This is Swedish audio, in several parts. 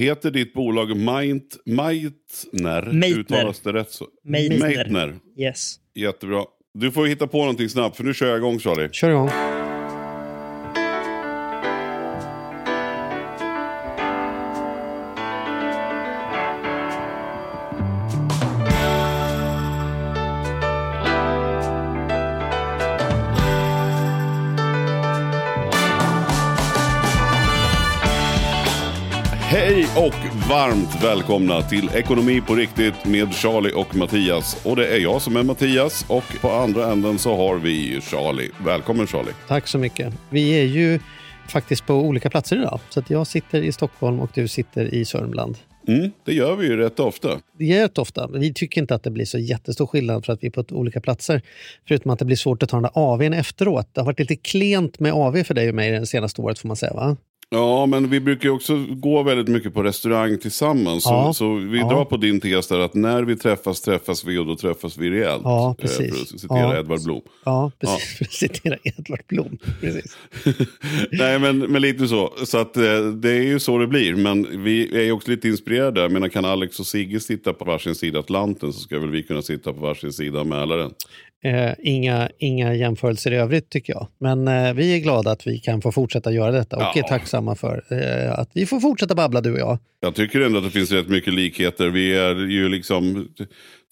Heter ditt bolag Mind, Meitner? Meitner. Uttalas det rätt så? Meitner. Meitner. Yes. Jättebra. Du får hitta på någonting snabbt för nu kör jag igång Charlie. Kör igång. Varmt välkomna till Ekonomi på riktigt med Charlie och Mattias. Och det är jag som är Mattias och på andra änden så har vi Charlie. Välkommen Charlie. Tack så mycket. Vi är ju faktiskt på olika platser idag. Så jag sitter i Stockholm och du sitter i Sörmland. Mm, det gör vi ju rätt ofta. Det är rätt ofta. Vi tycker inte att det blir så jättestor skillnad för att vi är på olika platser. Förutom att det blir svårt att ta den där AWn efteråt. Det har varit lite klent med AW för dig och mig det senaste året får man säga va? Ja, men vi brukar också gå väldigt mycket på restaurang tillsammans. Så, Ja. så vi Ja. drar på din tes där att när vi träffas träffas vi och då träffas vi rejält. Ja, Eh, precis. För att citera Ja. Edvard Blom. Ja, precis. För att citera Edvard Blom. Precis. Nej, men, men lite så. Så att, eh, det är ju så det blir. Men vi är också lite inspirerade. Jag menar, kan Alex och Sigge sitta på varsin sida Atlanten så ska väl vi kunna sitta på varsin sida Mälaren. Eh, inga, inga jämförelser i övrigt tycker jag. Men eh, vi är glada att vi kan få fortsätta göra detta och Ja. är tacksamma för eh, att vi får fortsätta babbla du och jag. Jag tycker ändå att det finns rätt mycket likheter. Vi är ju liksom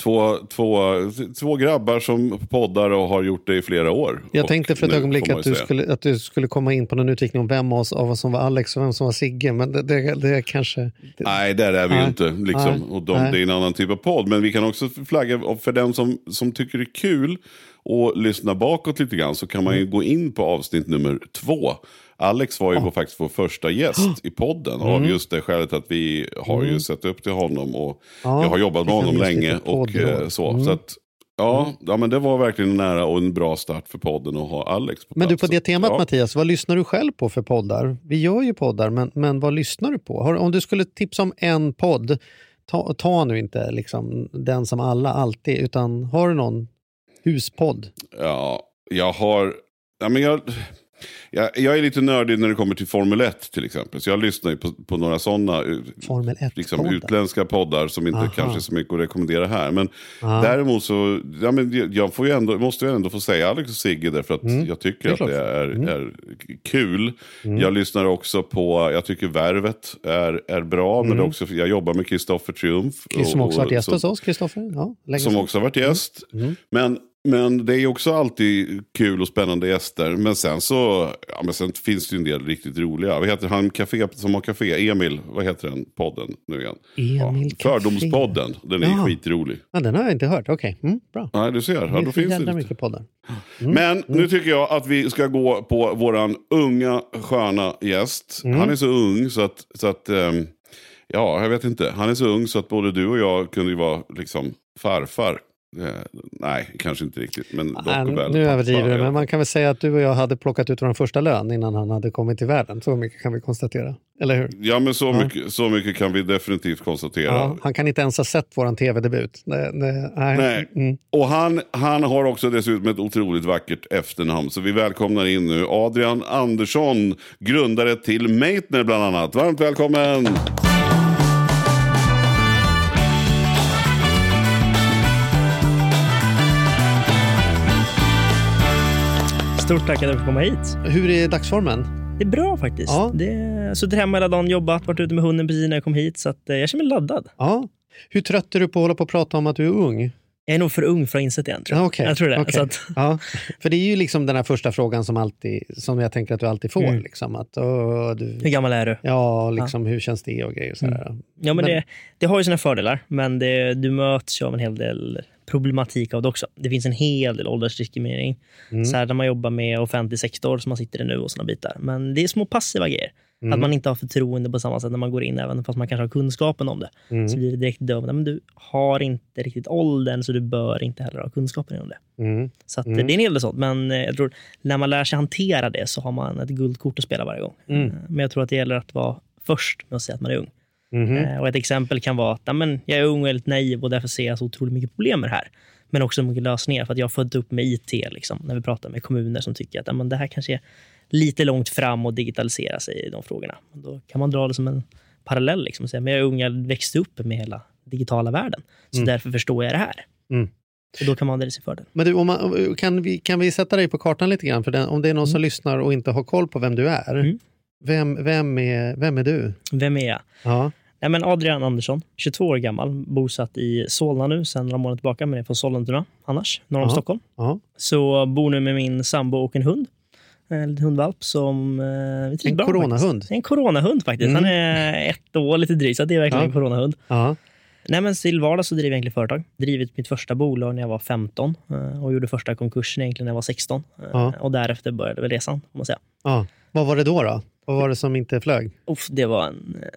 två, två, två grabbar som poddar och har gjort det i flera år. Jag tänkte för ett nu ögonblick att du, säga. skulle, att du skulle komma in på någon utvikning om vem av oss, av oss som var Alex och vem som var Sigge. Men det, det, det kanske... Det, Nej, där är vi ju inte. Liksom. Nej. Och de, Nej. det är en annan typ av podd. Men vi kan också flagga för den som, som tycker det är kul och lyssna bakåt lite grann så kan man ju Mm. gå in på avsnitt nummer två. Alex var ju vår, faktiskt vår första gäst i podden. Av Mm. just det skälet att vi har ju sett upp till honom. Och Ja, jag har jobbat med honom länge. Och eh, så. Mm. så att, ja, ja, men det var verkligen nära och en bra start för podden att ha Alex på men du, plats. på det temat ja. Mattias, vad lyssnar du själv på för poddar? Vi gör ju poddar, men, men vad lyssnar du på? Har, om du skulle tipsa om en podd, ta, ta nu inte liksom den som alla alltid, utan har du någon huspodd? Ja, jag har... Ja, men jag, jag, jag är lite nördig när det kommer till Formel 1 till exempel. Så jag lyssnar ju på, på några sådana 1 liksom, utländska poddar som inte Aha. kanske är så mycket att rekommendera här. Men Ja. däremot så ja, men jag- jag får ju ändå, måste ju ändå få säga Alex och Sigge därför att Mm. jag tycker Det att det är, Mm. är kul. Mm. Jag lyssnar också på, jag tycker Värvet är, är bra. Men Mm. också, jag jobbar med Kristoffer Triumf. Som också och- varit gäst hos oss, Kristoffer. Ja, som också har varit gäst. Men, men det är också alltid kul och spännande gäster. Men sen så ja, men sen finns det ju en del riktigt roliga. Vad heter han café, som har café? Emil, vad heter den podden nu igen? Emil Café. Fördomspodden. Den är Ja. skitrolig. Ja, den har jag inte hört. Okej, mm, bra. Nej, du ser. Ja, då finns det mycket poddar. Mm. Men nu tycker jag att vi ska gå på våran unga sköna gäst. Mm. Han är så ung så att, så att ehm, ja, jag vet inte. Han är så ung så att både du och jag kunde ju vara liksom farfar. Eh, nej, kanske inte riktigt. Men dock Nej, väl nu överdriver du, men man kan väl säga att du och jag hade plockat ut vår första lön innan han hade kommit till världen. Så mycket kan vi konstatera. Eller hur? Ja, men så, Ja. mycket, så mycket kan vi definitivt konstatera. Ja, han kan inte ens ha sett vår tv-debut. Nej, nej, nej. Nej. Mm. Och han, han har också dessutom ett otroligt vackert efternamn. Så vi välkomnar in nu Adrian Andersson, grundare till Meitner bland annat. Varmt välkommen! Stort tack att jag fick komma hit. Hur är dagsformen? Det är bra faktiskt. Ja. Det är, suttit hemma hela dagen, jobbat, varit ute med hunden precis när jag kom hit. Så eh, jag känner mig laddad. Ja. Hur trött är du på att hålla på och prata om att du är ung? Jag är nog för ung för att ha insett det än, tror jag. Ja, tror det. Så att, Ja, för det är ju liksom den här första frågan som, alltid, som jag tänker att du alltid får. Mm. Liksom, att, åh, du, hur gammal är du? ja, liksom, hur känns det och grejer. Så här. Ja, men, Men- det, det har ju sina fördelar, men det, du möts ju av en hel del problematik av det också. Det finns en hel del åldersdiskriminering. Så här, när man jobbar med offentlig sektor, som man sitter i nu och såna bitar. Men det är små passiva grejer. Att man inte har förtroende på samma sätt när man går in, även fast man kanske har kunskapen om det. Så blir det direkt dömt. Men du har inte riktigt åldern, så du bör inte heller ha kunskapen om det. Mm. Så att, det är en hel del sånt. Men eh, jag tror när man lär sig hantera det så har man ett guldkort att spela varje gång. Mm. Eh, Men jag tror att det gäller att vara först med att säga att man är ung. Mhm. Eh, Och ett exempel kan vara att men, jag är ung och lite naiv och därför ser jag så otroligt mycket problem med det här. Men också mycket lösningar för att jag har fött upp med IT. Liksom, när vi pratar med kommuner som tycker att men, det här kanske är lite långt fram och digitalisera sig i de frågorna. Då kan man dra det som en parallell. Liksom, och säga, men jag är ung, jag växte upp med hela digitala världen. Så därför förstår jag det här. Mm. Och då kan man ha det i sin fördel. Men du, man, kan, vi, kan vi sätta dig på kartan lite grann? För den, om det är någon som lyssnar och inte har koll på vem du är, Mm. Vem, vem, är, vem är du? Vem är jag? Ja. Nej, men Adrian Andersson, 22 år gammal, bosatt i Solna nu sedan några månader tillbaka, men är från Sollentuna annars, norr om Ja. Stockholm. Ja. Så bor nu med min sambo och en hund. En liten hundvalp som... Eh, En bra coronahund? faktiskt. En coronahund faktiskt. Mm. Han är ett år lite drygt, så det är verkligen Ja. en coronahund. Ja. Nej, men till vardags så driver jag egentligen företag. Drivit mitt första bolag när jag var 15 eh, och gjorde första konkursen egentligen när jag var 16. Eh, Ja. Och därefter började väl resan, får man säga. ja. Vad var det då? då? Vad var det som inte flög? Uff, det var en... Eh,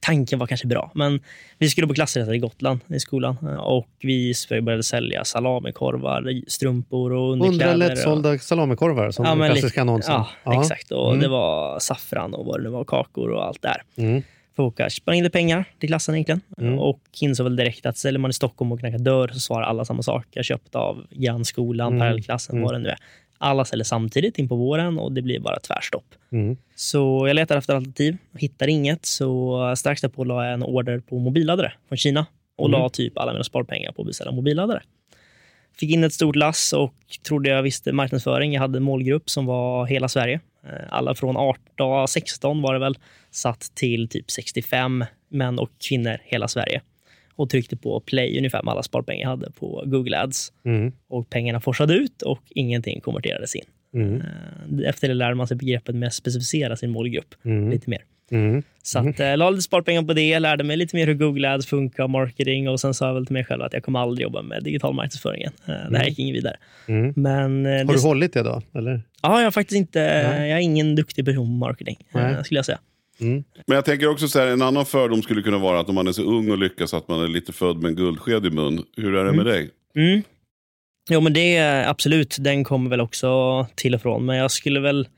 tanken var kanske bra, men vi skulle på klassresa i Gotland i skolan eh, och vi började sälja salamikorvar, strumpor och Hundra underkläder. och- lättsålda salamikorvar som Ja, den klassiska annonsen. Ja, exakt. Och Mm. Det var saffran och vad det nu var, kakor och allt där. Mm. Åka, sprang in pengar till klassen egentligen. Mm. Och insåg väl direkt att säljer man i Stockholm och knackar dörr så svarar alla samma sak. Jag köpt av grannskolan, Mm. parallellklassen, Mm. vad det nu är. Alla säljer samtidigt in på våren och det blir bara tvärstopp. Mm. Så jag letar efter alternativ, hittar inget. Så strax därpå la jag en order på mobilladdare från Kina och Mm. la typ alla mina sparpengar på att beställa mobilladdare. Fick in ett stort lass och trodde jag visste marknadsföring. Jag hade en målgrupp som var hela Sverige. Eh, Alla från 18, 16 var det väl, satt till typ 65 män och kvinnor hela Sverige. Och tryckte på play ungefär med alla sparpengar jag hade på Google Ads. Mm. Och pengarna forsade ut och ingenting konverterades in. Mm. Eh, Efter det lärde man sig begreppet med att specificera sin målgrupp Mm. lite mer. Mm. Så att, eh, la lite sparpengar på det, lärde mig lite mer hur Google Ads funkar, marketing och sen sa jag väl till mig själv att jag kommer aldrig jobba med digital marknadsföring. Eh, Det här gick inget vidare. Mm. Men Har det, du hållit det då? Eller? ja, jag är faktiskt inte, Nej. jag är ingen duktig person på marketing, Nej. skulle jag säga. Mm. Men jag tänker också så här, en annan fördom skulle kunna vara att om man är så ung och lyckas att man är lite född med en guldsked i mun. Hur är det med dig? Mm. Jo, men det är absolut, den kommer väl också till och från. Men jag skulle väl,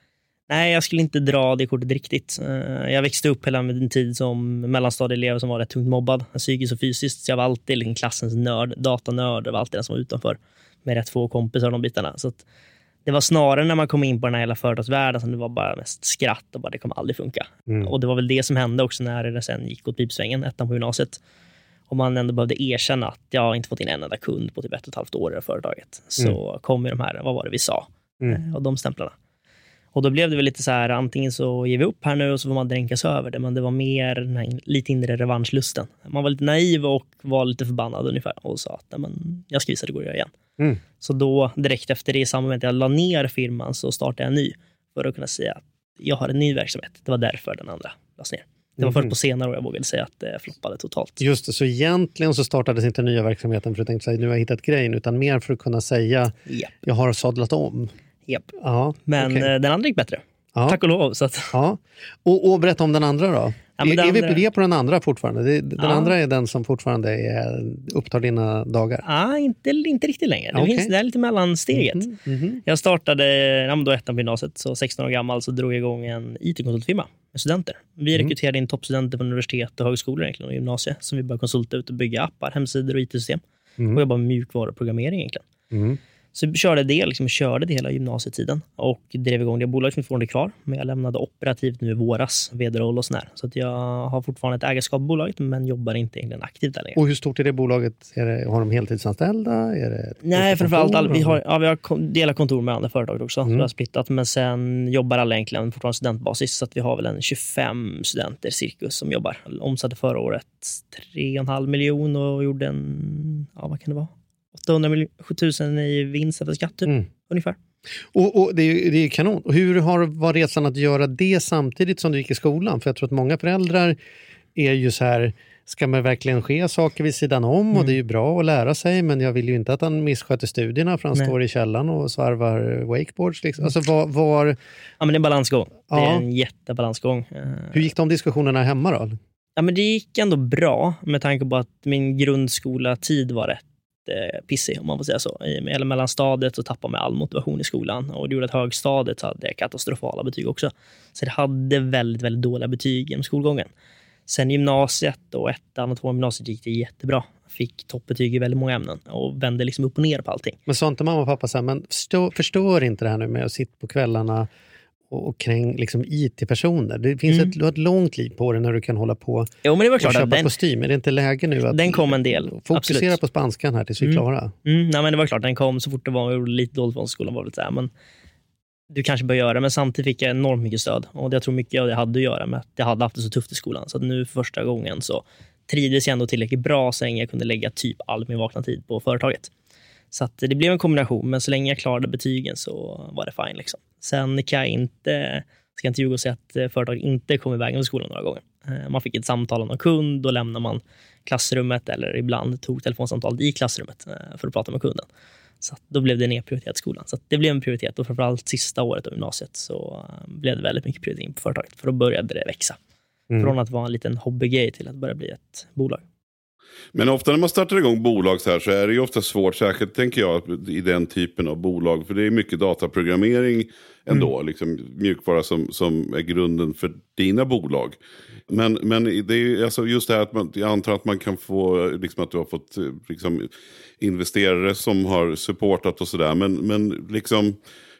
nej, jag skulle inte dra det kortet riktigt. Eh, Jag växte upp hela min tid som mellanstadieelev som var rätt tungt mobbad, psykiskt och fysiskt. Så jag var alltid liksom klassens nörd, datanörd. Jag var alltid den som var utanför med rätt få kompisar och de bitarna. Så att det var snarare när man kom in på den här hela företagsvärlden som det var bara mest skratt och bara det kommer aldrig funka. Mm. Och det var väl det som hände också när det sen gick åt pipsvängen, ettan på gymnasiet. Och man ändå behövde erkänna att jag inte fått in en enda kund på typ ett och ett halvt år i det företaget. Så kom ju de här, vad var det vi sa? Mm. Eh, Och de stämplarna. Och då blev det väl lite så här, antingen så ger vi upp här nu och så får man dränkas över det. Men det var mer den här lite inre revanschlusten. Man var lite naiv och var lite förbannad ungefär och sa att "Nej, men, jag ska visa att det går att göra igen. Mm. Så då direkt efter det, i samband med att jag la ner firman, så startade jag en ny. För att kunna säga att jag har en ny verksamhet. Det var därför den andra lades ner. Det var först på senare år jag vågade säga att det floppade totalt. Just det, så egentligen så startades inte nya verksamheten för att tänkte säga nu har jag hittat grejen, utan mer för att kunna säga Japp, jag har sadlat om. Japp. Ja, Men okej. eh, den andra gick bättre. ja. Tack och lov. Så att, Ja. Och, och berätta om den andra då. Ja, den är vi, andra- vi är på den andra fortfarande? Den Ja. andra är den som fortfarande är, upptar dina dagar? ah, inte, inte riktigt längre. Det, Okej. finns, det är lite mellansteget. Mhm, mhm. Jag startade ja, då ettan på gymnasiet, så 16 år gammal, så drog jag igång en IT-konsultfirma med studenter. Vi Mm. rekryterade in toppstudenter på universitet och högskolor egentligen, och gymnasiet som vi började konsulta ut och bygga appar, hemsidor och IT-system. Mm. Och jobba med mjukvaruprogrammering egentligen. Mm. Så vi körde det, liksom, körde det hela gymnasietiden och drev igång det. Bolaget fortfarande kvar, men jag lämnade operativt nu i våras, vd-roll och sådär. Så att jag har fortfarande ett ägarskap i bolaget, men jobbar inte egentligen aktivt där längre. Och hur stort är det bolaget? Är det, har de heltidsanställda? Är det Nej, framförallt all, vi har, ja, vi har delat kontor med andra företag också. Mm. Vi har splittat, men sen jobbar alla egentligen fortfarande studentbasis. Så att vi har väl en 25 studenter cirkus som jobbar. Omsatte förra året 3,5 miljon och gjorde en, ja vad kan det vara? 800 000 i vinst efter skatt typ, Mm. ungefär. Och, och det, är, det är kanon. Och Hur har, var resan att göra det samtidigt som du gick i skolan? För jag tror att många föräldrar är ju så här, ska man verkligen ske saker vid sidan om och Mm. det är ju bra att lära sig men jag vill ju inte att han missköter studierna för han Nej. står i källaren och svarvar wakeboards. Liksom. Alltså, var, var, Ja, men det är en balansgång. Det Ja. är en jättebalansgång. Eh, hur gick de diskussionerna hemma då? Ja, men det gick ändå bra med tanke på att min grundskola-tid var rätt Eh, pissig, om man får säga så. I mellanstadiet så tappade man all motivation i skolan och det gjorde att högstadiet så hade jag katastrofala betyg också. Så det hade väldigt, väldigt dåliga betyg genom skolgången. Sen gymnasiet och ettan och tvåan gymnasiet gick det jättebra. Fick toppbetyg i väldigt många ämnen och vände liksom upp och ner på allting. Men sa inte mamma och pappa så här, men förstår, förstår inte det här nu med att sitta på kvällarna och, och kräng liksom IT-personer? Det finns Mm. ett, du har ett långt liv på dig när du kan hålla på Jo, men det var och klart köpa att den, kostym. Är det inte läge nu att den kom en del. fokusera Absolut. på spanskan här tills vi är Mm. klara? Mm, nej, men det var klart, den kom så fort det var lite dåligt från skolan. Var det så här, men du kanske bör göra det, men samtidigt fick jag enormt mycket stöd. Och jag tror mycket av det hade att göra med att jag hade haft det så tufft i skolan. Så nu för första gången så trivdes jag ändå tillräckligt bra så länge jag kunde lägga typ all min vakna tid på företaget. Så det blev en kombination, men så länge jag klarade betygen så var det fine. Liksom. Sen kan jag inte, ska jag inte ljuga och säga att eh, företaget inte kom iväg med skolan några gånger. Eh, Man fick ett samtal av någon kund, då lämnar man klassrummet eller ibland tog telefonsamtalet i klassrummet eh, för att prata med kunden. Så då blev det nedprioriterat skolan. Så det blev en prioritet och framförallt sista året av gymnasiet så blev det väldigt mycket prioritering på företaget för då började det växa. Mm. Från att vara en liten hobbygrej till att börja bli ett bolag. Men ofta när man startar igång bolag så här så är det ju ofta svårt, särskilt tänker jag i den typen av bolag. För det är mycket dataprogrammering ändå, liksom mjukvara som, som är grunden för dina bolag. Men, men det är alltså just det här att man, jag antar att man kan få, liksom att du har fått liksom, investerare som har supportat och sådär. Men, men liksom,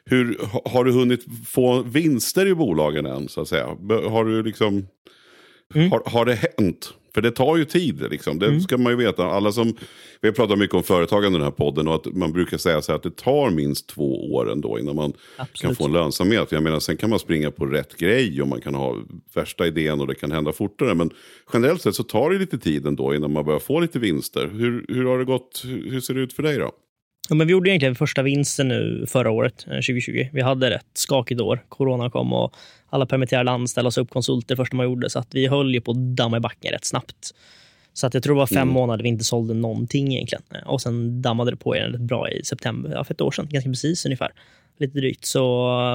hur, ha- har du hunnit få vinster i bolagen än så att säga? Har du liksom... Mm. Har, har det hänt? För det tar ju tid. Liksom. Det ska man ju veta. Alla som, vi har pratat mycket om företagande i den här podden och att man brukar säga så här att det tar minst två år ändå innan man kan Absolut. få en lönsamhet. Jag menar, sen kan man springa på rätt grej och man kan ha värsta idén och det kan hända fortare. Men generellt sett så tar det lite tid ändå innan man börjar få lite vinster. Hur, hur har det gått? Hur, ser det ut för dig då? Ja, men vi gjorde egentligen första vinsten nu förra året, eh, 2020. Vi hade ett skakigt år. Corona kom och alla permitterade anställda och upp konsulter första man gjorde. Så att vi höll ju på att damma i backen rätt snabbt. Så att jag tror det var fem månader vi inte sålde någonting egentligen. Och sen dammade det på igen rätt bra i september, ja, för ett år sedan, ganska precis ungefär. Lite drygt. Så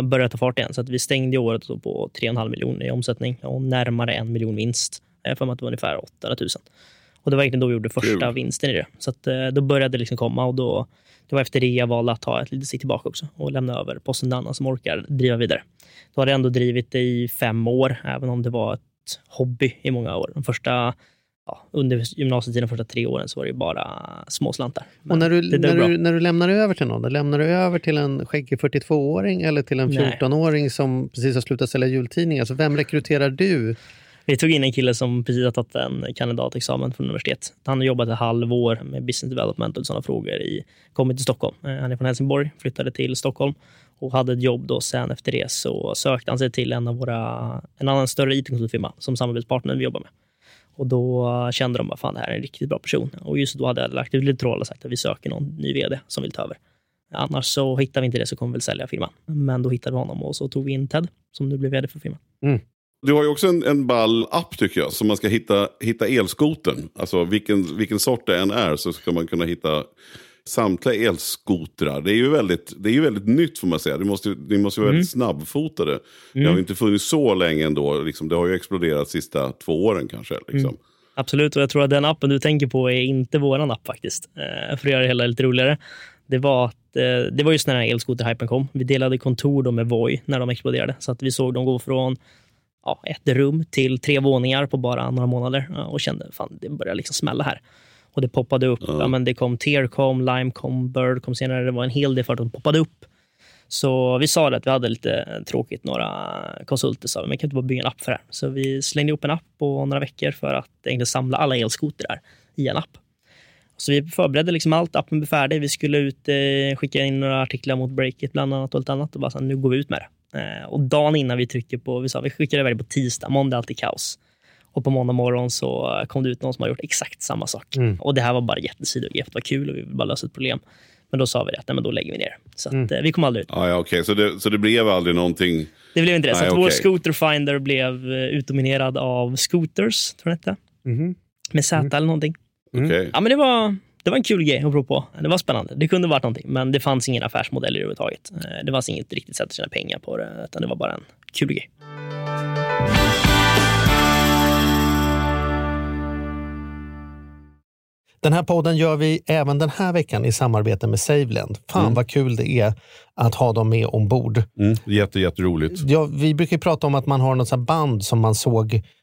började det ta fart igen. Så att vi stängde året på 3,5 miljoner i omsättning och närmare en miljon vinst. Jag för mig att det var ungefär 800 000. Och det var egentligen då vi gjorde första Kul. vinsten i det. Så att, eh, då började det liksom komma och då, det var efter det jag valde att ta ett litet steg tillbaka också och lämna över posten till annan som orkar driva vidare. Då hade jag ändå drivit det i fem år, även om det var ett hobby i många år. De första, ja, under gymnasietiden, de första tre åren, så var det ju bara småslantar. Och när du, när, bra. du, när du lämnar över till någon, lämnar du över till en skäggig 42-åring eller till en Nej. 14-åring som precis har slutat sälja jultidningar? Så vem rekryterar du? Vi tog in en kille som precis har tagit en kandidatexamen från universitet. Han har jobbat ett halvår med business development och sådana frågor. I, kommit till Stockholm. Eh, han är från Helsingborg, flyttade till Stockholm och hade ett jobb då sen efter det så sökte han sig till en av våra, en annan större it-konsultfirma som samarbetspartner vi jobbar med. Och då kände de att fan, det här är en riktigt bra person. Och just då hade jag lagt ut lite tråd och sagt att vi söker någon ny vd som vill ta över. Annars så hittar vi inte det så kommer vi väl sälja firman. Men då hittade vi honom och så tog vi in Ted som nu blev vd för firman. Mm. Du har ju också en, en ball app tycker jag. Så man ska hitta, hitta elskotern. Alltså vilken, vilken sort det än är så ska man kunna hitta samtliga elskotrar. Det är ju väldigt, det är ju väldigt nytt får man säga. Det måste, det måste vara väldigt snabbfotade. Det har ju inte funnits så länge ändå. Liksom, det har ju exploderat de sista två åren kanske. Liksom. Absolut, och jag tror att den appen du tänker på är inte våran app faktiskt. Eh, för att göra det hela lite roligare. Det var, att, eh, det var just när elskoterhypen kom. Vi delade kontor med Voi när de exploderade. Så att vi såg dem gå från ja, ett rum till tre våningar på bara några månader ja, och kände fan det börjar liksom smälla här. Och det poppade upp. Ja. men det kom Tearcom, Limecom, Bird kom senare. Det var en hel del företag som poppade upp. Så vi sa det att vi hade lite tråkigt. Några konsulter sa vi, men kan inte bara bygga en app för det här? Så vi slängde ihop en app på några veckor för att egentligen samla alla elskotrar i en app. Så vi förberedde liksom allt, appen blev färdig. Vi skulle ut, eh, skicka in några artiklar mot Breakit bland annat och allt annat. Och bara så här, nu går vi ut med det. Eh, och dagen innan vi trycker på, vi sa vi skickar iväg det på tisdag, måndag är alltid kaos. Och på måndag morgon så kom det ut någon som har gjort exakt samma sak. Och det här var bara jättesidogrepp, det var kul och vi ville bara lösa ett problem. Men då sa vi det, att nej, men då lägger vi ner. Så att, eh, vi kom aldrig ut. Ja, ja, okej. Så, det, så det blev aldrig någonting. Det blev inte det. Så att vår okej. Scooter Finder blev eh, utdominerad av Scooters, tror jag det hette. Mhm. Med Z eller någonting. Okej. Ja, men det var, det var en kul grej att prova på. Det var spännande. Det kunde varit någonting, men det fanns ingen affärsmodell överhuvudtaget. Eh, Det fanns inget riktigt sätt att tjäna pengar på det, utan det var bara en kul grej. Den här podden gör vi även den här veckan i samarbete med Saveland. Fan vad kul det är att ha dem med ombord. Mm. Jätte, jätteroligt. Ja, vi brukar ju prata om att man har något band som man såg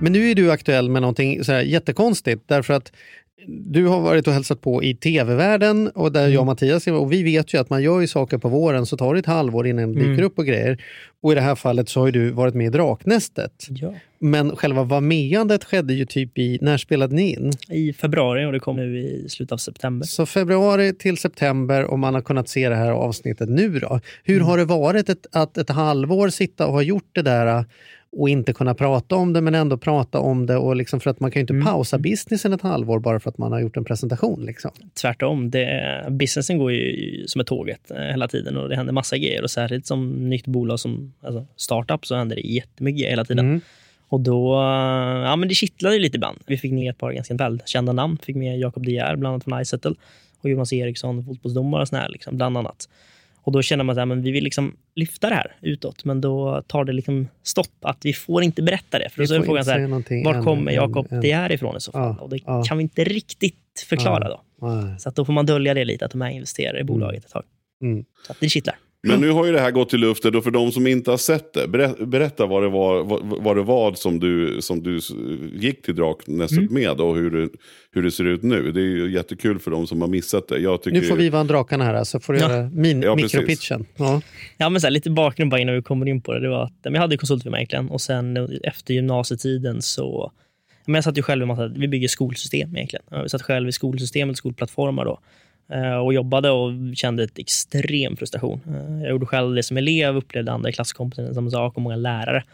Men nu är du aktuell med någonting så jättekonstigt därför att du har varit och hälsat på i tv-världen och där jag och Mattias är och vi vet ju att man gör ju saker på våren så tar det ett halvår innan det dyker upp och grejer. Och i det här fallet så har ju du varit med i Draknästet. Ja. Men själva vameandet skedde ju typ i, när spelade ni in? I februari och det kom nu i slutet av september. Så februari till september och man har kunnat se det här avsnittet nu då. Hur har det varit ett, att ett halvår sitta och ha gjort det där och inte kunna prata om det men ändå prata om det och liksom för att man kan ju inte pausa businessen ett halvår bara för att man har gjort en presentation. Liksom. Tvärtom, det, businessen går ju som ett tåget eh, hela tiden och det händer massa grejer. Och särskilt som nytt bolag som alltså startup så händer det jättemycket hela tiden. Mm. Och då, ja men det kittlade lite ibland. Vi fick med ett par ganska välkända namn. Fick med Jakob De Geer, bland annat från Izettle och Jonas Eriksson, fotbollsdomare och sån här, liksom, bland annat. Och då känner man att vi vill liksom lyfta det här utåt, men då tar det liksom stopp. Att vi får inte berätta det. För då så är frågan så här, var kommer Jakob än- De Geer ifrån i så fall? Ja, och det ja. kan vi inte riktigt förklara då. Nej. Så att då får man dölja det lite, att de är investerare i bolaget ett tag. Mm. Så att det kittlar. Men nu har ju det här gått i luften. Då för de som inte har sett det, berä- berätta vad det var, vad, vad det var som, du, som du gick till Draknästet Mm. med och hur det, hur det ser ut nu. Det är ju jättekul för de som har missat det. Jag tycker Nu får vi vara drakarna här så får du Ja. göra min, Ja, precis. mikropitchen. Ja. Ja, men så här, lite bakgrund bara innan vi kommer in på det. det var att, men jag hade konsultfirma egentligen och sen eh, efter gymnasietiden så men jag satt ju själv i massa, vi bygger skolsystem egentligen. Jag satt själv i skolsystemet, skolplattformar då. Eh, Och jobbade och kände ett extrem frustration. Eh, Jag gjorde själv det som elev, upplevde andra klasskompisar samma sak och många lärare.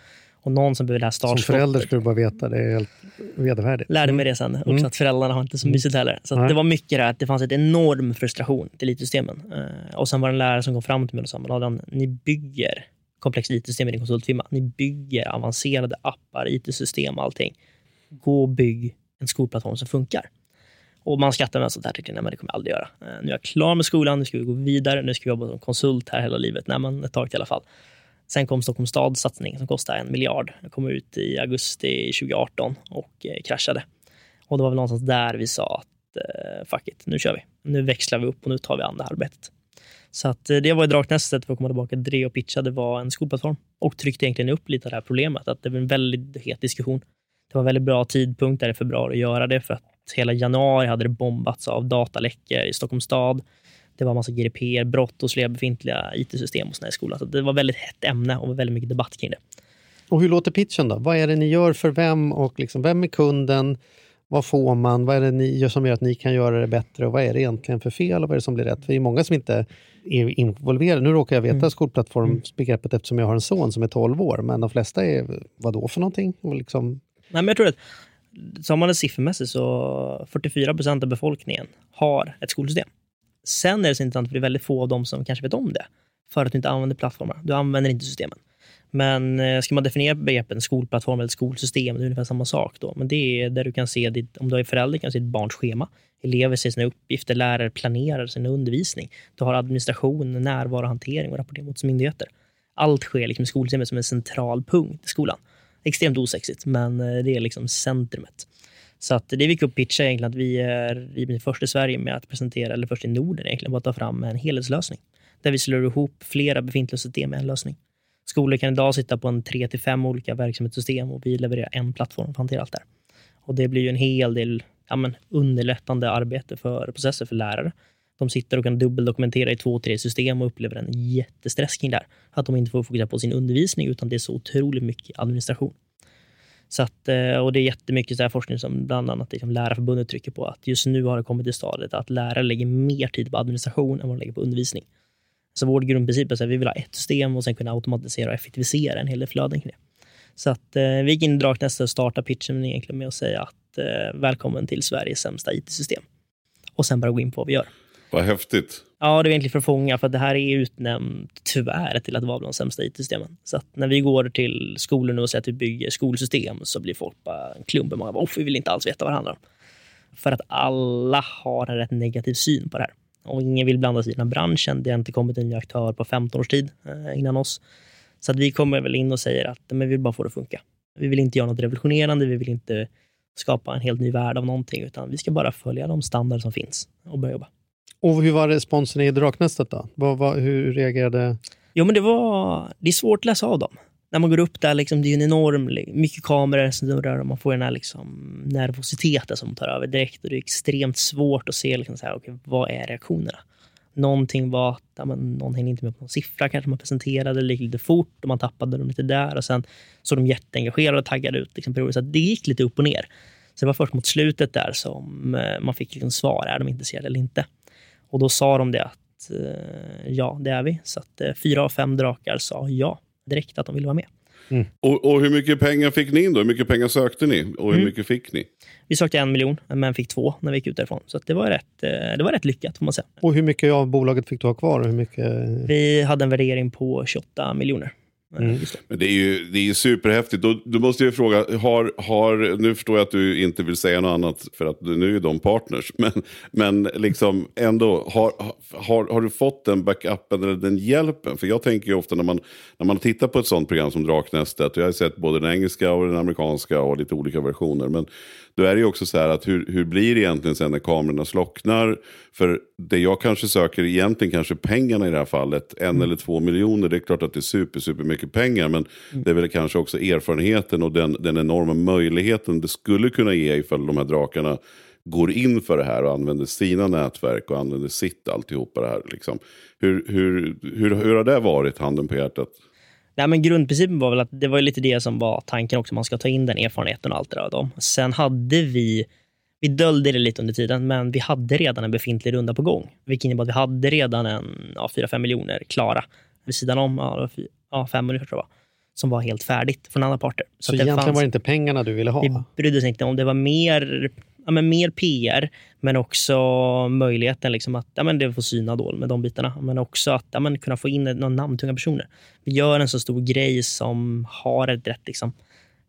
Och någon som behöver det här Som startskottet. förälder ska du bara veta, det är helt vedervärdigt. Lärde mig det sen. Också Mm. att föräldrarna har inte så mysigt heller. Så det var mycket det att det fanns ett enorm frustration till IT-systemen. Eh, och sen var det en lärare som kom fram till mig och sa, "Men Adrian, ni bygger komplexa IT-system i din konsultfirma. Ni bygger avancerade appar, IT-system och allting. Gå och bygg en skolplattform som funkar. Och man skrattar med sånt här Tyckte, nej, men det kommer jag aldrig göra. Eh, nu är jag klar med skolan, nu ska vi gå vidare. Nu ska vi jobba som konsult här hela livet. Nej, men ett tag till i alla fall. Sen kom Stockholms stads satsning som kostade en miljard. Den kom ut i augusti 2018 och eh, kraschade. Och det var väl någonstans där vi sa att eh, fuck it, nu kör vi. Nu växlar vi upp och nu tar vi an det här arbetet. Så att, eh, det var i Draknästet, för att komma tillbaka till det och pitcha, det var en skolplattform. Och tryckte egentligen upp lite av det här problemet, att det var en väldigt het diskussion. Det var en väldigt bra tidpunkt där i februari att göra det, för att hela januari hade det bombats av dataläckor i Stockholms stad. Det var massa GDPR-brott hos flera befintliga IT-system och såna i skolan. Så det var väldigt hett ämne och väldigt mycket debatt kring det. Och hur låter pitchen då? Vad är det ni gör för vem och liksom, vem är kunden? Vad får man? Vad är det ni gör som gör att ni kan göra det bättre? Och vad är det egentligen för fel och vad är det som blir rätt? För det är många som inte är involverade. Nu råkar jag veta mm. skolplattformsbegreppet eftersom jag har en son som är 12 år, men de flesta är vad då för någonting? Och liksom... Nej, men jag tror att Tar man det siffermässigt så 44 procent av befolkningen har ett skolsystem. Sen är det så intressant för det är väldigt få av dem som kanske vet om det. För att du inte använder plattformar. Du använder inte systemen. Men eh, ska man definiera begreppen skolplattform eller skolsystem, det är ungefär samma sak. Då. Men det är där du kan se, ditt, om du är förälder, kan se ditt barns schema. Elever ser sina uppgifter, lärare planerar sin undervisning. Du har administration, närvaro, hantering och rapportering mot myndigheter. Allt sker liksom i skolsystemet som en central punkt i skolan extremt osexigt, men eh, det är liksom centrumet. Så att det vi fick upp pitcha egentligen att vi är först i Sverige med att presentera, eller först i Norden egentligen, att ta fram en helhetslösning. Där vi slår ihop flera befintliga system i en lösning. Skolor kan idag sitta på en tre till fem olika verksamhetssystem och vi levererar en plattform för att hantera allt det här. Och det blir ju en hel del ja, men, underlättande arbete för processer för lärare. De sitter och kan dubbeldokumentera i två, tre system och upplever en jättestress kring det här. Att de inte får fokusera på sin undervisning utan det är så otroligt mycket administration. Så att, eh, och det är jättemycket så här forskning som bland annat liksom Lärarförbundet trycker på att just nu har det kommit till stadiet att lärare lägger mer tid på administration än vad de lägger på undervisning. Så vår grundprincip är att vi vill ha ett system och sen kunna automatisera och effektivisera en hel del flöden kring det. Så att eh, vi gick in i Draknästet och startade pitchen egentligen med att säga att eh, välkommen till Sveriges sämsta IT-system. Och sen bara gå in på vad vi gör. Vad häftigt. Ja, det är egentligen för att fånga, för att det här är utnämnt, tyvärr, till att vara bland de sämsta IT-systemen. Så att när vi går till skolor nu och säger att vi bygger skolsystem så blir folk bara en klump. Många bara, vi vill inte alls veta vad det handlar om. För att alla har en rätt negativ syn på det här. Och ingen vill blanda sig i den här branschen. Det har inte kommit en ny aktör på 15 års tid eh, innan oss. Så att vi kommer väl in och säger att men vi vill bara få det att funka. Vi vill inte göra något revolutionerande. Vi vill inte skapa en helt ny värld av någonting, utan vi ska bara följa de standarder som finns och börja jobba. Och hur var responsen i Draknästet då? Vad, vad, hur reagerade... Jo, men det, var, det är svårt att läsa av dem. När man går upp där, liksom, det är en enorm, mycket kameror som snurrar och man får den här liksom, nervositeten som tar över direkt. Och det är extremt svårt att se liksom, så här, okay, vad är reaktionerna. Någonting var att ja, men, någon hängde inte med på någon siffra kanske man presenterade, lite fort och man tappade dem lite där. Och Sen såg de jätteengagerade och taggade ut. Liksom, så det gick lite upp och ner. Så det var först mot slutet där som eh, man fick liksom svar, är de intresserade eller inte? Och då sa de det att eh, ja, det är vi. Så att eh, fyra av fem drakar sa ja direkt att de ville vara med. Mm. Och, och, hur mycket pengar fick ni in då? Hur mycket pengar sökte ni? Och hur mm. mycket fick ni? Vi sökte en miljon, men fick två när vi gick ut därifrån. Så det, var rätt, eh, det var rätt lyckat får man säga. Och hur mycket av bolaget fick du ha kvar? Hur mycket... Vi hade en värdering på 28 miljoner. Mm. Men det är ju det är superhäftigt. Då, då måste jag fråga, har, har, nu förstår jag att du inte vill säga något annat för att nu är de partners. Men, men liksom ändå, har, har, har du fått den backupen eller den hjälpen? För jag tänker ju ofta när man, när man tittar på ett sånt program som Draknästet, och jag har sett både den engelska och den amerikanska och lite olika versioner. Men då är det ju också så här att hur, hur blir det egentligen sen när kamerorna slocknar? För det jag kanske söker egentligen kanske pengarna i det här fallet, en mm. eller två miljoner, det är klart att det är super, super mycket pengar. Men mm. det är väl kanske också erfarenheten och den, den enorma möjligheten det skulle kunna ge ifall de här drakarna går in för det här och använder sina nätverk och använder sitt alltihopa det här. Liksom. Hur, hur, hur, hur har det varit, handen på hjärtat? Nej, men grundprincipen var väl att det var lite det som var tanken också. Man ska ta in den erfarenheten och allt det där. Dem. Sen hade vi, vi döljde det lite under tiden, men vi hade redan en befintlig runda på gång. Vilket innebar att vi hade redan en ja, 4-5 miljoner klara vid sidan om. Ja, ja, fem miljoner tror jag som var helt färdigt från andra parter. Så, så egentligen fanns, var det inte pengarna du ville ha? Vi brydde oss inte om. Det var mer ja, men mer PR, men också möjligheten liksom att ja, men det får syna då med de bitarna. Men också att ja, men kunna få in några namntunga personer. Vi gör en så stor grej som har ett rätt... Liksom,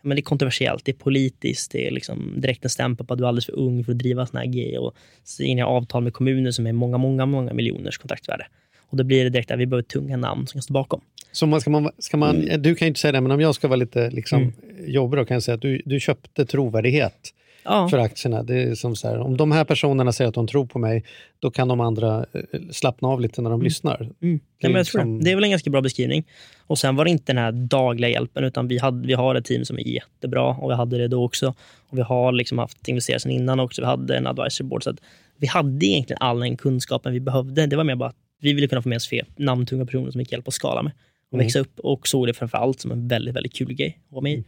men det är kontroversiellt, det är politiskt, det är liksom direkt en stämpel på att du är alldeles för ung för att driva såna här grejer. Och så in i avtal med kommuner som är många, många, många miljoners kontraktsvärde. Och då blir det direkt att vi behöver tunga namn som kan stå bakom. Så man ska man, ska man, mm. Du kan ju inte säga det, men om jag ska vara lite liksom, mm. jobbig då kan jag säga att du, du köpte trovärdighet Ja. för aktierna. Det är som så här, om de här personerna säger att de tror på mig, då kan de andra eh, slappna av lite när de lyssnar. Mm. Det är liksom- det. är väl en ganska bra beskrivning. Och Sen var det inte den här dagliga hjälpen, utan vi, hade, vi har ett team som är jättebra och vi hade det då också. Och Vi har liksom haft investerare sedan innan också. Vi hade en advisory board. Så att vi hade egentligen all den kunskapen vi behövde. Det var mer bara att vi ville kunna få med oss fler namntunga personer som vi kan hjälpa att skala med och Mm. växa upp och såg det framför allt som en väldigt, väldigt kul grej att vara med i.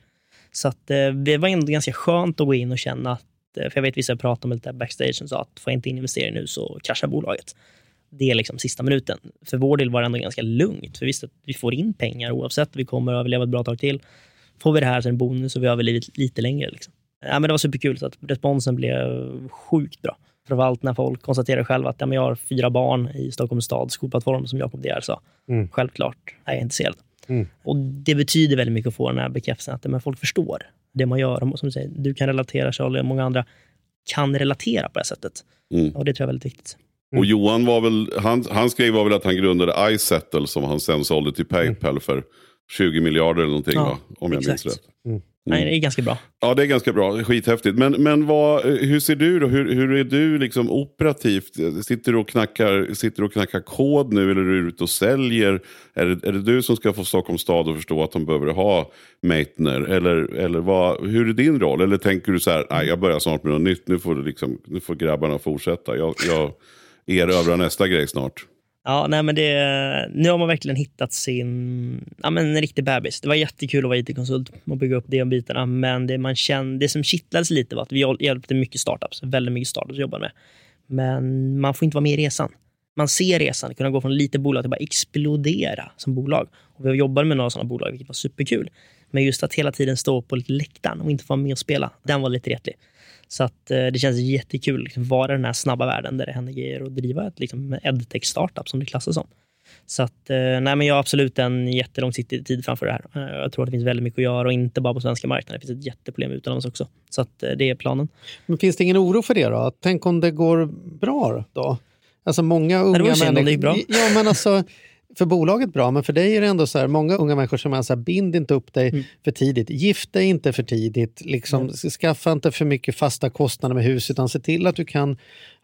Så att, eh, det var ändå ganska skönt att gå in och känna att, eh, för jag vet vissa pratar om lite backstage som sa att får jag inte in investering nu så kraschar bolaget. Det är liksom sista minuten. För vår del var det ändå ganska lugnt, för vi visste att vi får in pengar oavsett. Vi kommer att överleva ett bra tag till. Får vi det här det en bonus och vi överlevt lite längre. Liksom. Ja, men det var superkul, så att responsen blev sjukt bra. Framförallt när folk konstaterar själva att ja, men jag har fyra barn i Stockholms stads skolplattform, som Jakob De sa. Mm. Självklart är jag intresserad. Mm. Och Det betyder väldigt mycket att få den här bekräftelsen att men folk förstår det man gör. Och som du, säger, du kan relatera, Charlie, och många andra kan relatera på det här sättet. Mm. Och Det tror jag är väldigt viktigt. Och Johan var väl, han, hans grej var väl att han grundade iSettle som han sen sålde till Paypal för 20 miljarder eller någonting Ja, va? Om jag minns exakt. rätt. Nej, det är ganska bra. Ja, det är ganska bra. Skithäftigt. Men, men vad, hur ser du då? Hur, hur är du liksom operativt? Sitter du, och knackar, sitter du och knackar kod nu eller är du ute och säljer? Är det, är det du som ska få Stockholms stad att förstå att de behöver ha Meitner? Eller, eller vad, hur är din roll? Eller tänker du så här, nej jag börjar snart med något nytt, nu får, liksom, nu får grabbarna fortsätta. Jag, jag erövrar nästa grej snart. Ja, nej, men det, nu har man verkligen hittat sin ja, men en riktig bebis. Det var jättekul att vara IT-konsult och bygga upp de bitarna. Men det, man kände, det som kittlades lite var att vi hjälpte mycket startups. Väldigt mycket startups jobbar med. Men man får inte vara med i resan. Man ser resan, kunna gå från lite bolag till bara explodera som bolag. Och vi jobbade med några sådana bolag, vilket var superkul. Men just att hela tiden stå på lite läktaren och inte få vara med och spela, den var lite retlig. Så att, eh, det känns jättekul att liksom, vara den här snabba världen där det händer grejer och driva ett liksom, edtech-startup som det klassas som. Så att, eh, nej, men jag har absolut en jättelångsiktig tid framför det här. Eh, Jag tror att det finns väldigt mycket att göra och inte bara på svenska marknaden. Det finns ett jätteproblem utomlands också. Så att, det är planen. Men finns det ingen oro för det då? Tänk om det går bra då? Alltså många unga bra. Ja, men alltså, för bolaget bra, men för dig är det ändå så här, många unga människor som är så här, bind inte upp dig Mm. för tidigt. Gift dig inte för tidigt. Liksom, Skaffa inte för mycket fasta kostnader med hus, utan se till att du kan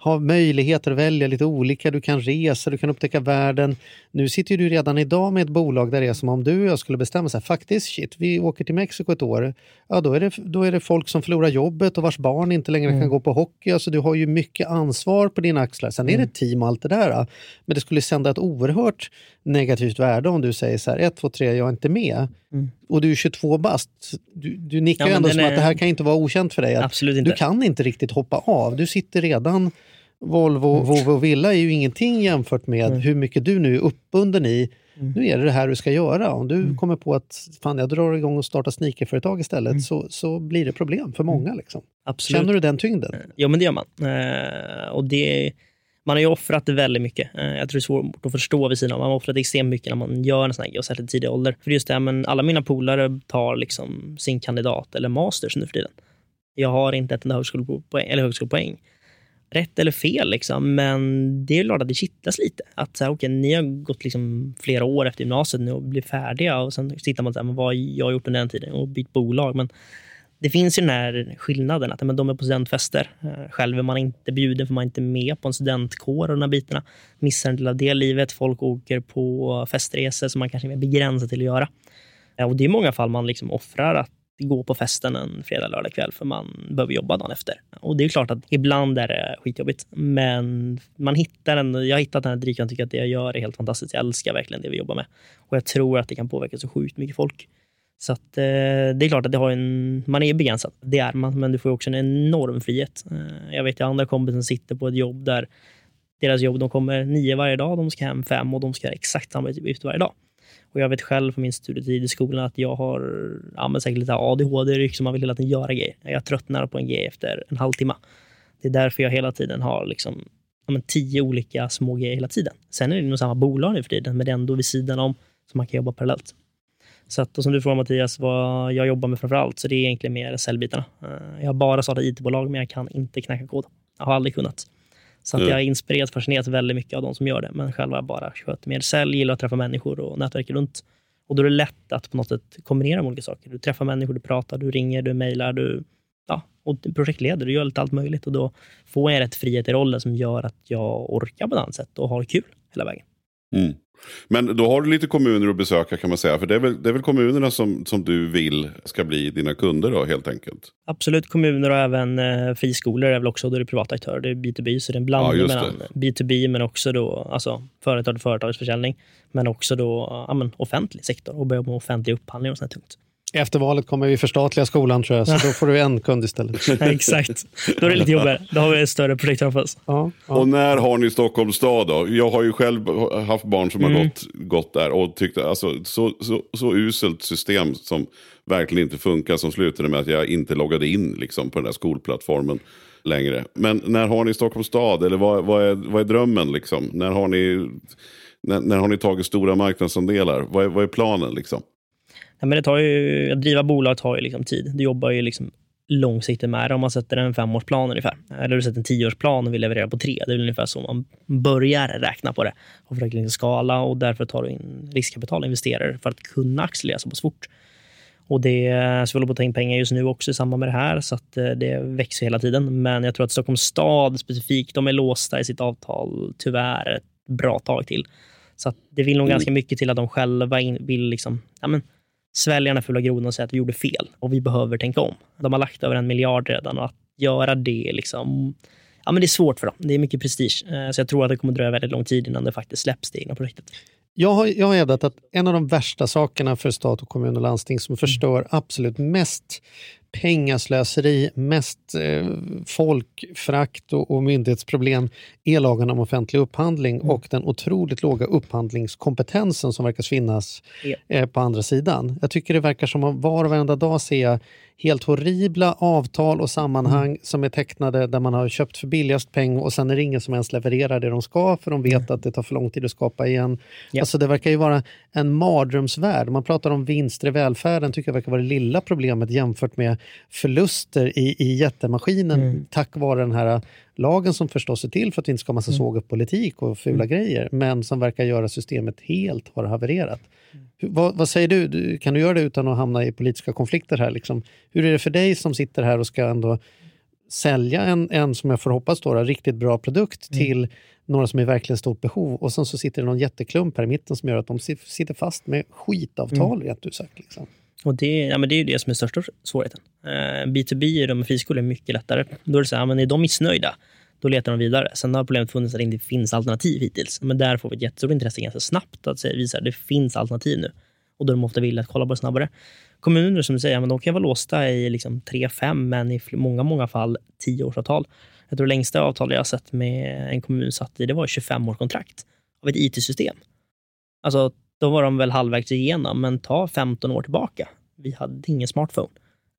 ha möjligheter att välja lite olika. Du kan resa, du kan upptäcka världen. Nu sitter du redan idag med ett bolag där det är som om du och jag skulle bestämma så här, faktiskt shit, vi åker till Mexiko ett år. Ja, då är det, då är det folk som förlorar jobbet och vars barn inte längre Mm. kan gå på hockey. Alltså, du har ju mycket ansvar på dina axlar. Sen är Mm. det ett team och allt det där. Men det skulle sända ett oerhört negativt värde om du säger så här, 1, 2, 3, jag är inte med. Mm. Och du är 22 bast. Du, du nickar Ja, ändå som att är- det här kan inte vara okänt för dig. Att Absolut inte. du kan inte riktigt hoppa av. Du sitter redan Volvo, Mm. Volvo och Villa är ju ingenting jämfört med hur mycket du nu är uppbunden i. Mm. Nu är det det här du ska göra. Om du kommer på att fan, jag drar igång och startar sneakerföretag istället så, så blir det problem för många. Liksom. Mm. Absolut. Känner du den tyngden? Jo, men det gör man. Eh, och det, man har ju offrat väldigt mycket. Eh, jag tror det är svårt att förstå vid sidan av. Man har offrat extremt mycket när man gör en sån här grej särskilt i tidig ålder. För just det, här, men alla mina polare tar liksom sin kandidat eller masters nu för tiden. Jag har inte ett enda högskolepoäng, eller högskolepoäng. Rätt eller fel, liksom, men det är klart att det kittlas lite. Att så här, okay, Ni har gått liksom flera år efter gymnasiet nu och blivit färdiga och sen tittar man på vad har gjort under den tiden och bytt bolag. Men det finns ju den här skillnaden att men de är på studentfester. Eh, själv är man inte bjuden för man är inte med på en studentkår och de här bitarna. Missar en del av det livet. Folk åker på festresor som man kanske är mer begränsad till att göra. Eh, och det är i många fall man liksom offrar att gå på festen en fredag, lördag kväll för man behöver jobba dagen efter. Och det är klart att ibland är det skitjobbigt. Men man hittar en, jag har hittat den här drivkraften, tycker att det jag gör är helt fantastiskt. Jag älskar verkligen det vi jobbar med. Och jag tror att det kan påverka så sjukt mycket folk. Så att, eh, det är klart att det har en, man är begränsad. Det är man, men du får också en enorm frihet. Eh, jag vet att andra kompisar som sitter på ett jobb där deras jobb, de kommer nio varje dag, de ska hem fem och de ska göra exakt samma uppgift varje dag. Och jag vet själv från min studietid i skolan att jag har ja, säkert lite ADHD, liksom man vill hela tiden göra grejer. Jag tröttnar på en grej efter en halvtimme. Det är därför jag hela tiden har liksom, ja, men tio olika små grejer hela tiden. Sen är det nog samma bolag nu för tiden, men det är ändå vid sidan om, så man kan jobba parallellt. Så att, och som du frågar Mattias, vad jag jobbar med framför allt, så det är egentligen mer säljbitarna. Eh, Jag har bara startat IT-bolag, men jag kan inte knacka kod. Jag har aldrig kunnat. Så att Mm. jag har inspirerat och fascinerats väldigt mycket av de som gör det, men själva bara sköter mer sälj, gillar att träffa människor och nätverka runt. Och då är det lätt att på något sätt kombinera de olika saker. Du träffar människor, du pratar, du ringer, du mejlar, du ja, och projektleder och gör lite allt möjligt. Och då får jag rätt frihet i rollen som gör att jag orkar på ett annat sätt och har kul hela vägen. Mm. Men då har du lite kommuner att besöka kan man säga. För det är väl, det är väl kommunerna som, som du vill ska bli dina kunder då helt enkelt? Absolut, kommuner och även eh, friskolor är väl också då det är privata aktörer. Det är B2B, så det är en blandning Ja, mellan B2B men också då, alltså företag till företagsförsäljning. Men också då ja, men offentlig sektor och börja med offentlig upphandling och sånt tungt. Efter valet kommer vi förstatliga skolan tror jag, så då får du en kund istället. Ja, exakt. Då är det lite jobbigare. Då har vi ett större projekt framför oss. Ja, Och när har ni Stockholms stad då? Jag har ju själv haft barn som har Mm. gått, gått där och tyckte alltså så, så, så uselt system som verkligen inte funkar som slutade med att jag inte loggade in liksom, på den där skolplattformen längre. Men när har ni Stockholms stad? Eller vad, vad, är, vad är drömmen liksom? När har ni, när, när har ni tagit stora marknadsandelar? Vad är, vad är planen liksom? Ja, men det tar ju, att driva bolag tar ju liksom tid. Du jobbar ju liksom långsiktigt med det. Om man sätter en femårsplan ungefär, eller du sätter en tioårsplan och vill leverera på tre. Det är ungefär så man börjar räkna på det och försöker liksom skala och därför tar du in riskkapital och investerar för att kunna accelerera så pass fort. Och det, så vi håller på att ta in pengar just nu också i samband med det här, så eh, det växer hela tiden. Men jag tror att Stockholms stad specifikt, de är låsta i sitt avtal tyvärr ett bra tag till. Så det vill nog ganska mycket till att de själva in, vill liksom, ja men, svälja den här fula grodan och säga att vi gjorde fel och vi behöver tänka om. De har lagt över en miljard redan och att göra det liksom, ja men det är svårt för dem. Det är mycket prestige. Eh, så jag tror att det kommer dröja väldigt lång tid innan det faktiskt släpps, det egna projektet. Jag har, jag har hävdat att en av de värsta sakerna för stat och kommun och landsting som förstör absolut mest pengaslöseri, mest eh, folkfrakt och, och myndighetsproblem är lagen om offentlig upphandling och den otroligt låga upphandlingskompetensen som verkar finnas Ja. eh, på andra sidan. Jag tycker det verkar som att var och varenda dag ser jag helt horribla avtal och sammanhang som är tecknade där man har köpt för billigast peng och sen är det ingen som ens levererar det de ska för de vet att det tar för lång tid att skapa igen. Ja. Alltså det verkar ju vara en mardrömsvärld. Man pratar om vinster i välfärden, tycker jag verkar vara det lilla problemet jämfört med förluster i, i jättemaskinen tack vare den här lagen som förstås är till för att vi inte ska ha massa såg politik och fula grejer, men som verkar göra systemet helt har havererat. Hur, vad, vad säger du? du? Kan du göra det utan att hamna i politiska konflikter här? Liksom? Hur är det för dig som sitter här och ska ändå sälja en, en som jag får hoppas då, riktigt bra produkt till några som är verkligen stort behov och sen så sitter det någon jätteklump här i mitten som gör att de si- sitter fast med skitavtal rent ut sagt. Liksom. Och det, ja, men det är ju det som är största svårigheten. Eh, B2B i friskolor är mycket lättare. Då är det så här, men är de missnöjda, då letar de vidare. Sen har problemet funnits att det inte finns alternativ hittills. Men där får vi ett jättestort intresse ganska snabbt att visa att det finns alternativ nu. Och då är de ofta villiga att kolla på det snabbare. Kommuner som du säger, ja, men de kan vara låsta i liksom 3-5, men i många, många fall 10-årsavtal. Jag tror det längsta avtal jag har sett med en kommun satt i, det var 25 års kontrakt av ett IT-system. Alltså, då var de väl halvvägs igenom, men ta 15 år tillbaka. Vi hade ingen smartphone.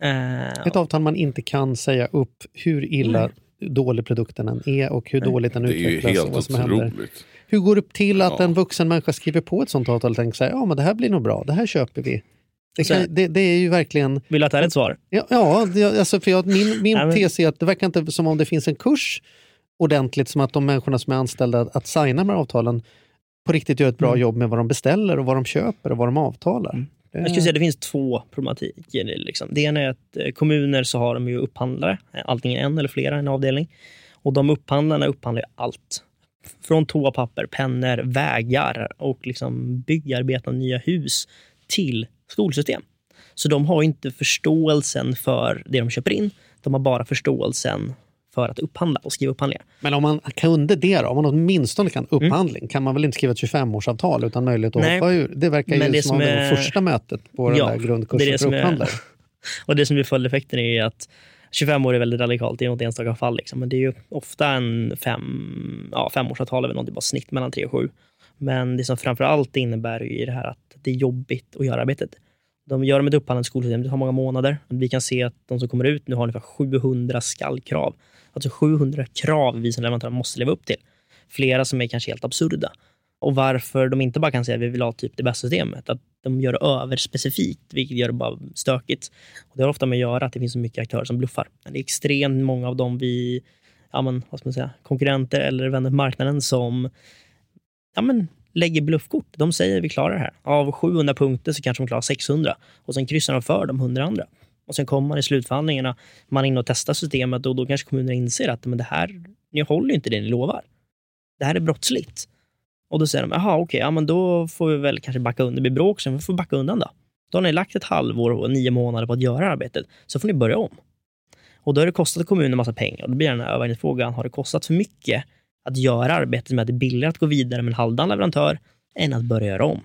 Eh, Ett avtal man inte kan säga upp hur illa dålig produkten än är och hur dåligt den Det är ju utvecklas och helt vad som händer. otroligt. Hur går det till att Ja. en vuxen människa skriver på ett sånt avtal och tänker så här, ja men det här blir nog bra, det här köper vi. Det, kan, det, det är ju verkligen... vill du ha ett ärligt svar? Ja, ja det, alltså för jag, min, min Nej, tes är att det verkar inte som om det finns en kurs ordentligt som att de människorna som är anställda att signa de här avtalen på riktigt gör ett bra Mm. jobb med vad de beställer och vad de köper och vad de avtalar. Mm. Det- Jag skulle säga det finns två problematiker. Liksom. Det ena är att eh, kommuner så har de ju upphandlare, eh, antingen en eller flera, en avdelning. Och de upphandlarna upphandlar allt. Från toapapper, pennor, vägar och liksom byggarbeten av nya hus till skolsystem. Så de har inte förståelsen för det de köper in. De har bara förståelsen för att upphandla och skriva upphandlingar. Men om man kunde det då, om man åtminstone kan upphandling, kan man väl inte skriva ett 25-årsavtal utan möjlighet att Mm. Nej. hoppa ur? Det verkar Men ju det som, som om det är- var första mötet på Ja, den där det är grundkursen det för som är- upphandlare. Och det som blir följdeffekten är ju att 25 år är väldigt radikalt, det är något enstaka fall. Liksom. Men det är ju ofta en fem, ja, femårsavtal, eller något, det är bara snitt mellan 3 och 7. Men det som framför allt innebär ju det här att det är jobbigt att göra arbetet. De gör med ett upphandlat skolsystem, det tar många månader. Vi kan se att de som kommer ut nu har ungefär 700 skallkrav. Alltså 700 krav vi som leverantörer måste leva upp till. Flera som är kanske helt absurda. Och varför de inte bara kan säga att vi vill ha typ det bästa systemet. Att de gör det överspecifikt, vilket gör det bara stökigt. Och det har ofta med att göra att det finns så mycket aktörer som bluffar. Det är extremt många av dem vi, ja men, vad ska man säga, konkurrenter eller vänner på marknaden som ja men, lägger bluffkort. De säger att vi klarar det här. Av 700 punkter så kanske de klarar 600 och sen kryssar de för de 100 andra. Och sen kommer man i slutförhandlingarna, man är inne och testar systemet och då kanske kommunen inser att men det här, ni håller ju inte det ni lovar. Det här är brottsligt. Och då säger de, jaha okej, ja, men då får vi väl kanske backa undan. Det blir bråk, sen får backa undan då. Då har ni lagt ett halvår och nio månader på att göra arbetet. Så får ni börja om. Och då har det kostat kommunen en massa pengar. Och då blir den här övervägandefrågan, har det kostat för mycket att göra arbetet med att det är billigare att gå vidare med en halvdan leverantör än att börja göra om?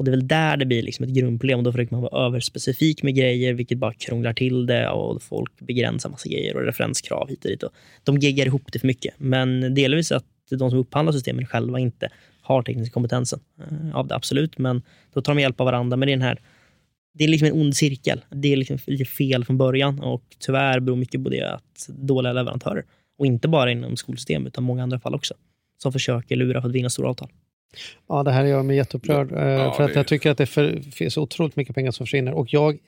Och Det är väl där det blir liksom ett grundproblem. Och då försöker man vara överspecifik med grejer, vilket bara krånglar till det och folk begränsar massa grejer och referenskrav hit och dit. Och de geggar ihop det för mycket. Men delvis att de som upphandlar systemen själva inte har teknisk kompetensen eh, av det, absolut. Men då tar de hjälp av varandra. Men det är den här det är liksom en ond cirkel. Det är liksom lite fel från början och tyvärr beror mycket på det att dåliga leverantörer, och inte bara inom skolsystem utan många andra fall också, som försöker lura för att vinna stora avtal. Ja, det här gör mig jätteupprörd. eh, Ja, för att jag tycker att det för, finns otroligt mycket pengar som försvinner. Och jag,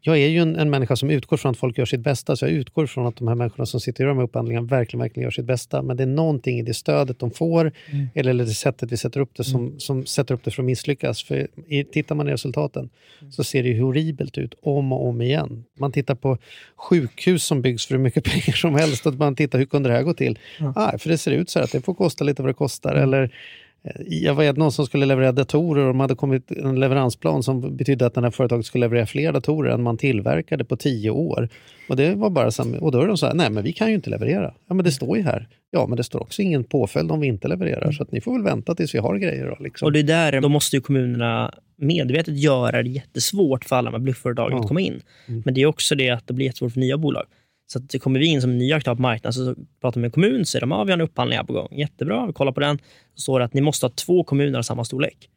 jag är ju en, en människa som utgår från att folk gör sitt bästa. Så jag utgår från att de här människorna som sitter gör de här upphandlingarna verkligen, verkligen gör sitt bästa. Men det är någonting i det stödet de får, eller det sättet vi sätter upp det, som, som sätter upp det för att misslyckas. För i, tittar man i resultaten så ser det ju horribelt ut om och om igen. Man tittar på sjukhus som byggs för hur mycket pengar som helst och man tittar hur kunde det här gå till? Ah, för det ser ut så här att det får kosta lite vad det kostar. Eller Eh, Jag vet någon som skulle leverera datorer och de hade kommit en leveransplan som betydde att det här företaget skulle leverera fler datorer än man tillverkade på tio år. Och det var bara så, och då är de så här, nej men vi kan ju inte leverera. Ja men det står ju här. Ja men det står också ingen påföljd om vi inte levererar så att ni får väl vänta tills vi har grejer. Då, liksom. Och det är där, då måste ju kommunerna medvetet göra det jättesvårt för alla med blufföretag Ja. att komma in. Men det är också det att det blir jättesvårt för nya bolag. Så att kommer vi in som nya aktörer på marknaden, så pratar vi med en kommun, säger de att vi har en upphandling här på gång. Jättebra, vi kollar på den. Så står det att ni måste ha två kommuner av samma storlek.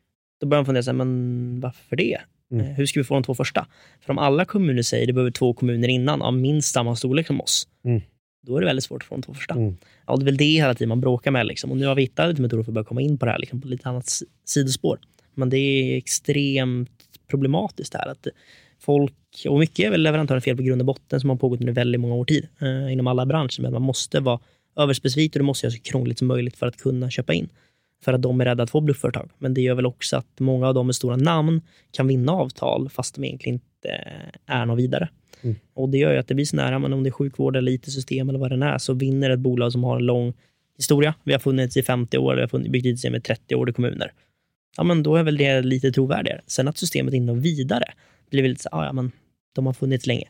Då börjar man fundera, så här, men varför det? Mm. Eh, Hur ska vi få de två första? För om alla kommuner säger att det behöver två kommuner innan av minst samma storlek som oss, Mm. då är det väldigt svårt att få de två första. Mm. Ja, det är väl det hela tiden man bråkar med. Liksom. Och nu har vi hittat lite metoder för att börja komma in på det här liksom, på lite annat si- sidospår. Men det är extremt problematiskt här. Att folk, och mycket är väl leverantören fel på grund och botten som har pågått under väldigt många år tid eh, inom alla branscher. Men man måste vara överspecifik och det måste göra så krångligt som möjligt för att kunna köpa in. För att de är rädda att få blufföretag. Men det gör väl också att många av dem med stora namn kan vinna avtal fast de egentligen inte är något vidare. Mm. Och Det gör ju att det blir så nära, men om det är sjukvård eller IT-system eller vad det är, så vinner ett bolag som har en lång historia. Vi har funnits i 50 år, vi har funnits- byggt IT-system i 30 år i kommuner. Ja, men då är väl det lite trovärdigare. Sen att systemet inte når vidare blir väl lite så, ah, ja, men de har funnits länge.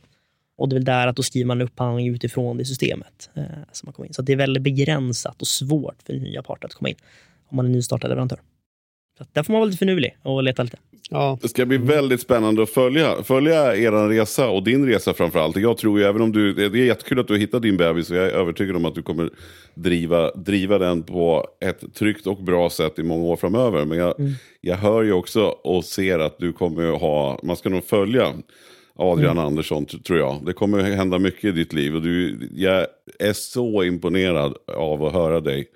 Och det är väl där att då skriver man en upphandling utifrån det systemet eh, som man kommer in. Så att det är väldigt begränsat och svårt för nya parter att komma in om man är nystartad leverantör. Så där får man vara lite finurlig och leta lite. Ja, Det ska bli väldigt spännande att följa, följa er resa och din resa framförallt. Jag tror ju, även om du, det är jättekul att du hittat din bebis och jag är övertygad om att du kommer driva, driva den på ett tryggt och bra sätt i många år framöver. Men jag, jag hör ju också och ser att du kommer att ha, man ska nog följa Adrian Andersson tr- tror jag. Det kommer hända mycket i ditt liv och du, jag är så imponerad av att höra dig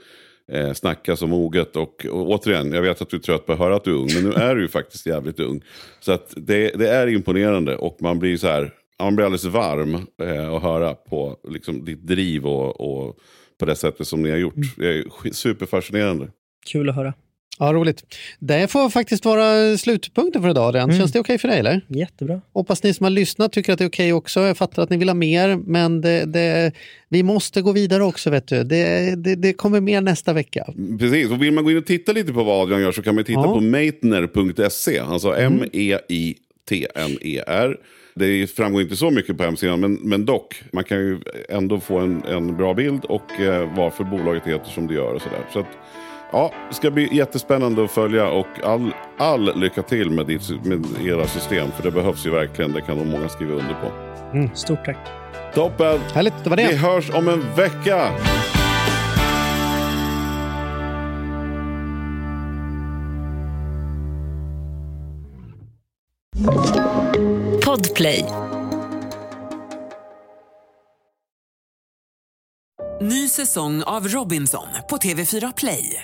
eh, snacka så moget. Och, och återigen, jag vet att du är trött på att höra att du är ung, men nu är du ju faktiskt jävligt ung. Så att det, det är imponerande och man blir så här, man blir alldeles varm eh, att höra på liksom, ditt driv och, och på det sättet som ni har gjort. Det är superfascinerande. Kul att höra. Ja, roligt. Det får faktiskt vara slutpunkten för idag. Adrian. Mm. Känns det okej för dig? eller? Jättebra. Hoppas ni som har lyssnat tycker att det är okej också. Jag fattar att ni vill ha mer, men det, det, vi måste gå vidare också. Vet du. Det, det, det kommer mer nästa vecka. Precis, och vill man gå in och titta lite på vad Adrian gör så kan man titta Ja. på matener.se. Alltså M-E-I-T-N-E-R. Det framgår inte så mycket på hemsidan, men, men dock. Man kan ju ändå få en, en bra bild och eh, varför bolaget heter som det gör och sådär. Så att, ja, det ska bli jättespännande att följa och all, all lycka till med, ditt, med era system. För det behövs ju verkligen, det kan nog många skriva under på. Stort tack. Toppen! Härligt, det var det. Vi hörs om en vecka! Podplay. Ny säsong av Robinson på TV4 Play.